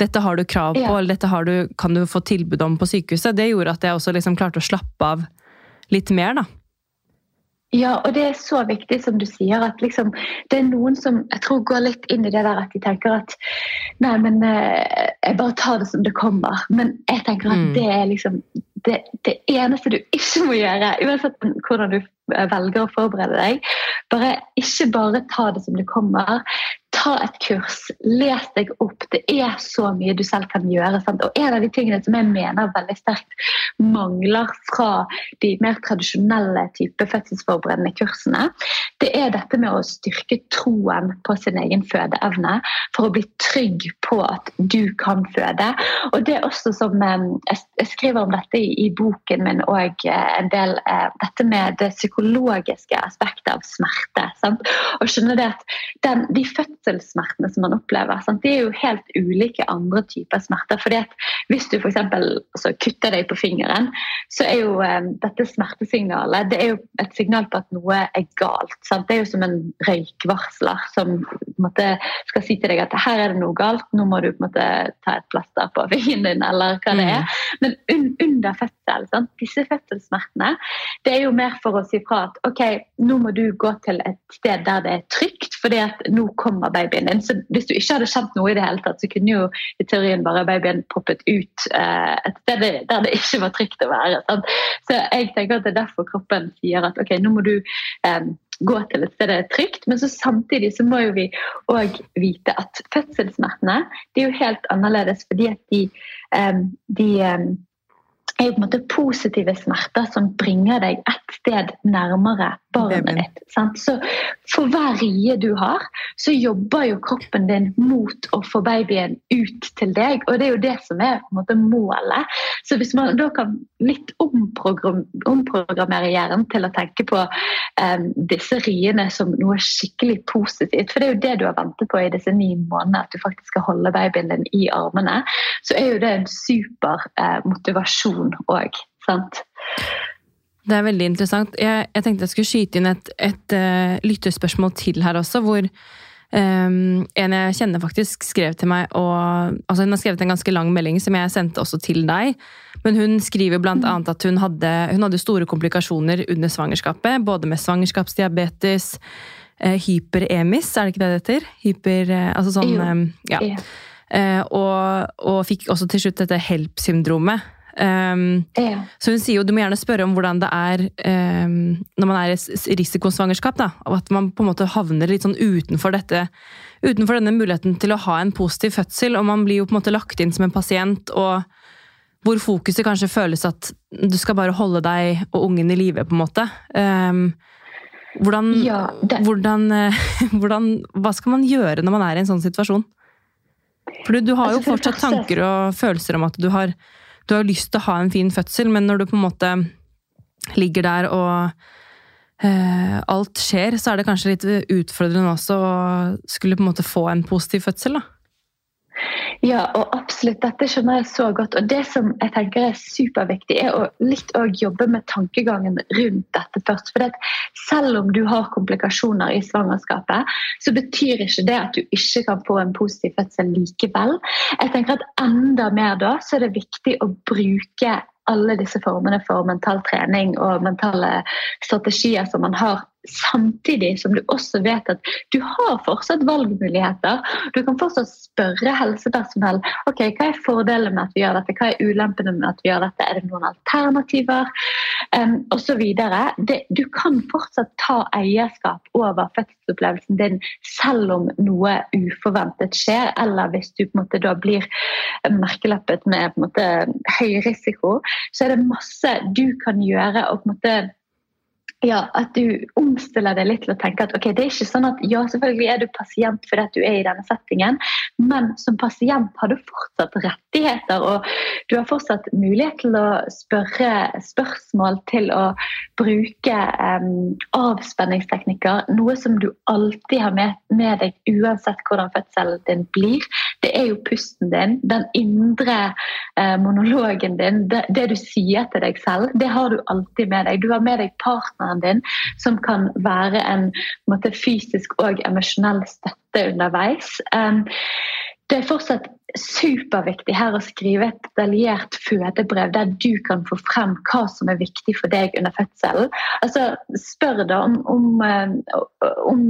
Dette har du krav på, Ja. eller dette har du, kan du få tilbud om på sykehuset. Det gjorde at jeg også liksom klarte å slappe av litt mer, da. Ja, og det er så viktig som du sier, at liksom, det er noen som jeg tror går litt inn i det der at de tenker at nei, men eh, jeg bare tar det som det kommer. Men jeg tenker at Mm. det er liksom det, det eneste du ikke må gjøre, uansett hvordan du eh, velger å forberede deg. Bare, ikke bare ta det som det kommer. Ta et kurs, les deg opp. Det er så mye du selv kan gjøre. Sant? Og En av de tingene som jeg mener veldig sterkt mangler fra de mer tradisjonelle type fødselsforberedende kursene, det er dette med å styrke troen på sin egen fødeevne for å bli trygg på at du kan føde. Og det er også som eh, Jeg skriver om dette i, boken min og eh, en del eh, dette med det psykologiske aspektet av smerte. Sant? Og skjønne det at den, De fødselssmertene som man opplever, sant? de er jo helt ulike andre typer smerter. fordi at Hvis du f.eks. Altså, kutter deg på fingeren, så er jo eh, dette smertesignalet det er jo et signal på at noe er galt. Sant? Det er jo som en røykvarsler som på en måte, skal si til deg at her er det noe galt, nå må du på en måte ta et plaster på fingeren din, eller hva det er. Men un under fødsel, sant? disse fødselssmertene, det er jo mer for å si fra at ok, nå må du gå til et sted der det er trygt, fordi at nå kommer babyen din. Så hvis du ikke hadde kjent noe i det hele tatt, så kunne jo i teorien bare babyen poppet ut eh, et sted der det ikke var trygt å være. Sant? Så jeg tenker at det er derfor kroppen sier at ok, nå må du eh, gå til et sted det er trygt, men så samtidig så må jo vi òg vite at fødselssmertene de er jo helt annerledes fordi at de, eh, de eh, er jo på en måte positive smerter som bringer deg et sted nærmere barnet ditt. Sant? Så for hver rie du har, så jobber jo kroppen din mot å få babyen ut til deg, og det er jo det som er på en måte målet. Så hvis man da kan litt omprogram omprogrammere hjernen til å tenke på um, disse riene som noe skikkelig positivt, for det er jo det du har ventet på i disse ni månedene, at du faktisk skal holde babyen din i armene, så er jo det en super uh, motivasjon òg. Det er veldig interessant. Jeg, jeg tenkte jeg skulle skyte inn et, et uh, lytterspørsmål til her også, hvor Um, en jeg kjenner faktisk skrev til meg, og altså hun har skrevet en ganske lang melding som jeg sendte også til deg. Men hun skriver annet at hun hadde, hun hadde store komplikasjoner under svangerskapet, både med svangerskapsdiabetes, uh, hyperemis, er det ikke det det heter? Hyper, uh, altså sånn, eh, ja. Eh, og, og fikk også til slutt dette HELP-syndromet. Um, Ja. så hun sier jo du må gjerne spørre om hvordan det er um, når man er i risikosvangerskap. Da, og at man på en måte havner litt sånn utenfor dette utenfor denne muligheten til å ha en positiv fødsel. Og man blir jo på en måte lagt inn som en pasient, og hvor fokuset kanskje føles at du skal bare holde deg og ungen i live, på en måte. Um, hvordan, Ja, det- hvordan, eh, hvordan Hva skal man gjøre når man er i en sånn situasjon? For du, du har jo Altså, for fortsatt første- tanker og følelser om at du har, du har lyst til å ha en fin fødsel, men når du på en måte ligger der og eh, alt skjer, så er det kanskje litt utfordrende også å skulle på en måte få en positiv fødsel, da. Ja, og absolutt. Dette skjønner jeg så godt. Og det som jeg tenker er superviktig, er å litt òg jobbe med tankegangen rundt dette først. For selv om du har komplikasjoner i svangerskapet, så betyr ikke det at du ikke kan få en positiv fødsel likevel. Jeg tenker at enda mer da, så er det viktig å bruke alle disse formene for mental trening og mentale strategier som man har samtidig som du også vet at du har fortsatt valgmuligheter. Du kan fortsatt spørre helsepersonell ok, hva er fordelen med at vi gjør dette, hva er ulempene med at vi gjør dette, er det noen alternativer um, osv. Du kan fortsatt ta eierskap over fødselsopplevelsen din selv om noe uforventet skjer, eller hvis du på en måte da blir merkelappet med på en måte høy risiko, så er det masse du kan gjøre. og på en måte ja, at du omstiller deg litt til å tenke at ok, det er ikke sånn at ja, selvfølgelig er du pasient fordi at du er i denne settingen, men som pasient har du fortsatt rettigheter, og du har fortsatt mulighet til å spørre spørsmål, til å bruke um, avspenningsteknikker, noe som du alltid har med, med, deg uansett hvordan fødselen din blir. Det er jo pusten din, den indre uh, monologen din, det, det du sier til deg selv, det har du alltid med deg. Du har med deg partneren din, som kan være en, måte, fysisk og emosjonell støtte underveis. Det er fortsatt superviktig her å skrive et detaljert fødebrev der du kan få frem hva som er viktig for deg under fødselen. Altså, spør da om, om, om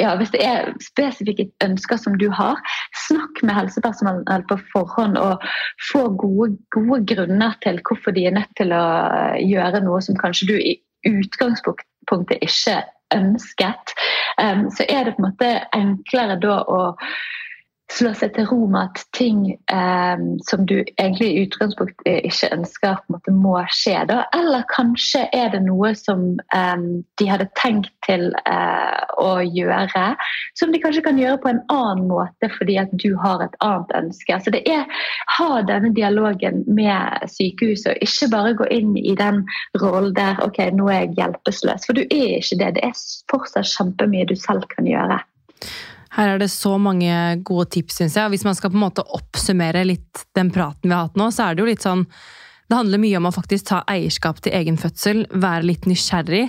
ja, hvis det er spesifikke ønsker som du har, snakk med helsepersonell på forhånd og få gode, gode, grunner til hvorfor de er nødt til å gjøre noe som kanskje du i utgangspunktet ikke ønsket, um, så er det på en måte enklere da å slå seg til ro med at ting eh, som du egentlig i utgangspunktet ikke ønsker, måte må skje. Da. Eller kanskje er det noe som eh, de hadde tenkt til eh, å gjøre, som de kanskje kan gjøre på en annen måte fordi at du har et annet ønske. Så det er ha denne dialogen med sykehuset, og ikke bare gå inn i den rollen der ok, nå er jeg hjelpeløs. For du er ikke det. Det er fortsatt kjempemye du selv kan gjøre. Her er det så mange gode tips, syns jeg. Hvis man skal på en måte oppsummere litt den praten vi har hatt nå, så er det jo litt sånn Det handler mye om å faktisk ta eierskap til egen fødsel, være litt nysgjerrig,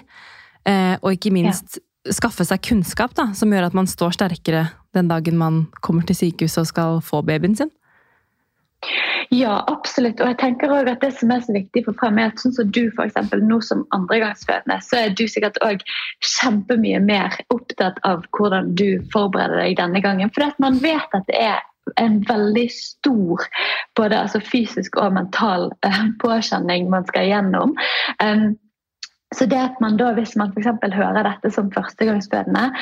eh, og ikke minst ja. skaffe seg kunnskap da, som gjør at man står sterkere den dagen man kommer til sykehuset og skal få babyen sin. Ja, absolutt. Og jeg tenker også at Det som er så viktig for frem, er at sånn som du for eksempel, nå som andregangsfødende, så er du sikkert òg kjempemye mer opptatt av hvordan du forbereder deg denne gangen. For man vet at det er en veldig stor både altså fysisk og mental uh, påkjenning man skal gjennom. Um, så det at man da, Hvis man for hører dette som førstegangsfødende,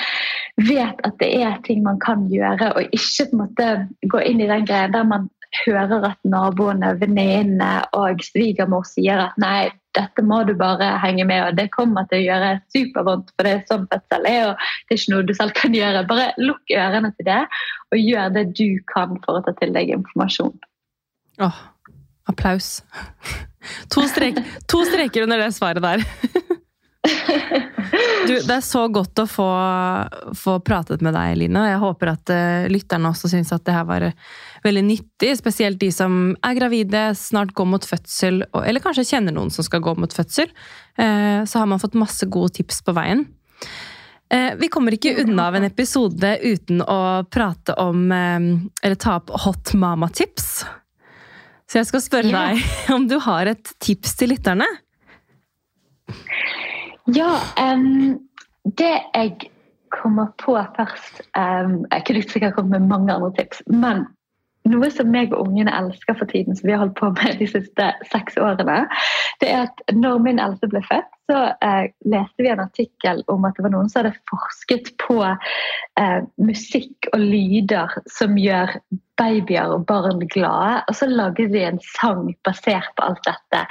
vet at det er ting man kan gjøre, og ikke på en måte gå inn i den greia der man hører at naboene, venninnene og svigermor sier at nei, dette må du bare henge med, og det kommer til å gjøre supervondt, for det er sånn fødsel er, og det er ikke noe du selv kan gjøre. Bare lukk ørene til det, og gjør det du kan for å ta til deg informasjon. Åh, applaus. To, strek, to streker under det svaret der. Du, det er så godt å få, få, pratet med deg, Line. og Jeg håper at uh, lytterne også syns at det her var veldig nyttig. Spesielt de som er gravide, snart går mot fødsel, eller kanskje kjenner noen som skal gå mot fødsel. Uh, så har man fått masse gode tips på veien. Uh, vi kommer ikke unna av en episode uten å prate om Eller ta opp hot mama-tips. Så jeg skal spørre yeah. deg om du har et tips til lytterne? Ja, um, det jeg kommer på først um, Jeg kunne sikkert kommet med mange andre tips. Men noe som meg og ungene elsker for tiden, som vi har holdt på med de siste seks årene, det er at når min eldste ble født, så uh, leste vi en artikkel om at det var noen som hadde forsket på uh, musikk og lyder som gjør babyer og barn glade. Og så lagde de en sang basert på alt dette.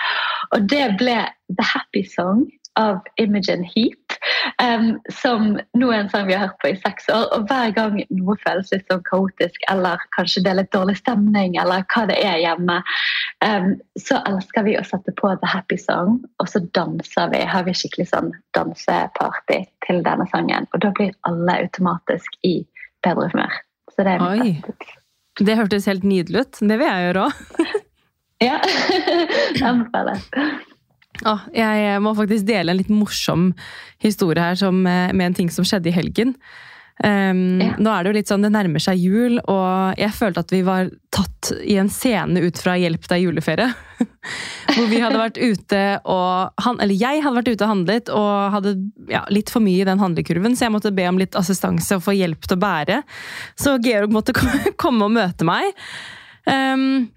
Og det ble The Happy Song av Imogen Heat, um, som nå er en sang vi har hørt på i seks år. Og hver gang noe føles litt sånn kaotisk, eller kanskje det er litt dårlig stemning, eller hva det er hjemme, um, så elsker vi å sette på The Happy Song, og så danser vi. Har vi skikkelig sånn danseparty til denne sangen. Og da blir alle automatisk i bedre humør. Så det er mitt beste. Det hørtes helt nydelig ut. Det vil jeg gjøre òg. ja. Anbefales. Ah, jeg må faktisk dele en litt morsom historie her som, eh, med en ting som skjedde i helgen. Um, ja. Nå er det jo litt sånn, det nærmer seg jul, og jeg følte at vi var tatt i en scene ut fra 'Hjelp deg juleferie'. Hvor vi hadde vært ute og han, Eller jeg hadde vært ute og handlet og hadde ja, litt for mye i den handlekurven, så jeg måtte be om litt assistanse og få hjelp til å bære. Så Georg måtte komme og møte meg. Um,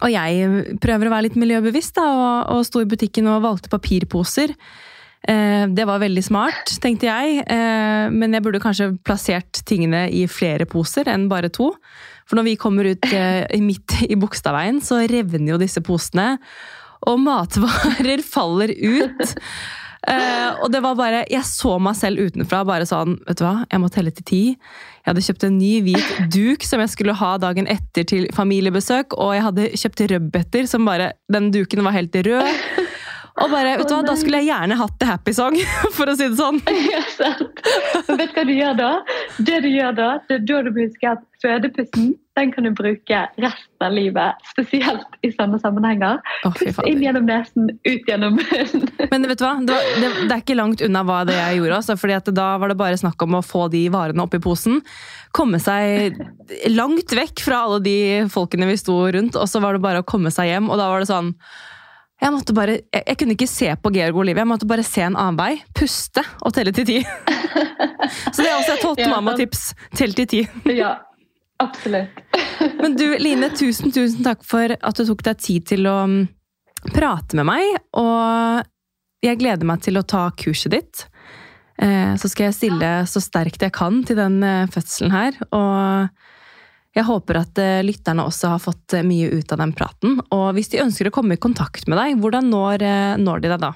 og jeg prøver å være litt miljøbevisst da, og, og sto i butikken og valgte papirposer. Eh, det var veldig smart, tenkte jeg, eh, men jeg burde kanskje plassert tingene i flere poser enn bare to. For når vi kommer ut eh, midt i Bogstadveien, så revner jo disse posene. Og matvarer faller ut. Uh, og det var bare, Jeg så meg selv utenfra bare sånn Vet du hva, jeg må telle til ti. Jeg hadde kjøpt en ny hvit duk som jeg skulle ha dagen etter til familiebesøk. Og jeg hadde kjøpt rødbeter som bare Den duken var helt rød. Og bare, vet du hva, Da skulle jeg gjerne hatt The Happy Song, for å si det sånn. Ja, sant. Vet du hva du gjør da? Det du gjør da, det er da du husker at fødepussen den kan du bruke resten av livet. Spesielt i sånne sammenhenger. Oh, inn gjennom nesen, ut gjennom munnen. Men vet du hva? Det, var, det, det, er ikke langt unna hva det jeg gjorde. Altså, fordi Da var det bare snakk om å få de varene oppi posen. Komme seg langt vekk fra alle de folkene vi sto rundt. Og så var det bare å komme seg hjem. Og da var det sånn jeg, måtte bare, jeg, jeg, kunne ikke se på Georg og Olivia, jeg måtte bare se en annen vei. Puste og telle til ti. Så det er også et hot mamma-tips. Tell til ti. Ja, absolutt. Men du, Line, tusen, tusen takk for at du tok deg tid til å mm, prate med meg. Og jeg gleder meg til å ta kurset ditt. Eh, så skal jeg stille så sterkt jeg kan til den eh, fødselen her. Og jeg håper at eh, lytterne også har fått eh, mye ut av den praten. Og hvis de ønsker å komme i kontakt med deg, hvordan når, eh, når de deg da?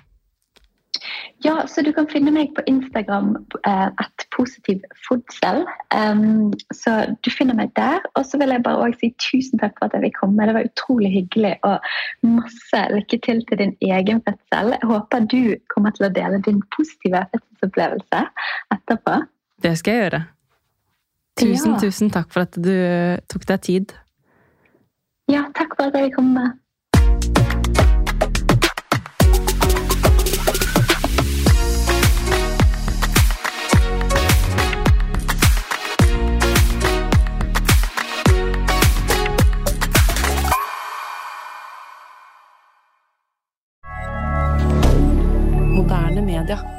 Ja, så Du kan finne meg på Instagram at positiv fodsel. Um, så du finner meg der. Og så vil jeg bare også si tusen takk for at jeg vil komme. Det var utrolig hyggelig. Og masse lykke til til din egen fødsel. Jeg håper du kommer til å dele din positive fødselsopplevelse etterpå. Det skal jeg gjøre. Tusen, ja. tusen takk for at du tok deg tid. Ja, takk for at jeg kom med. Media.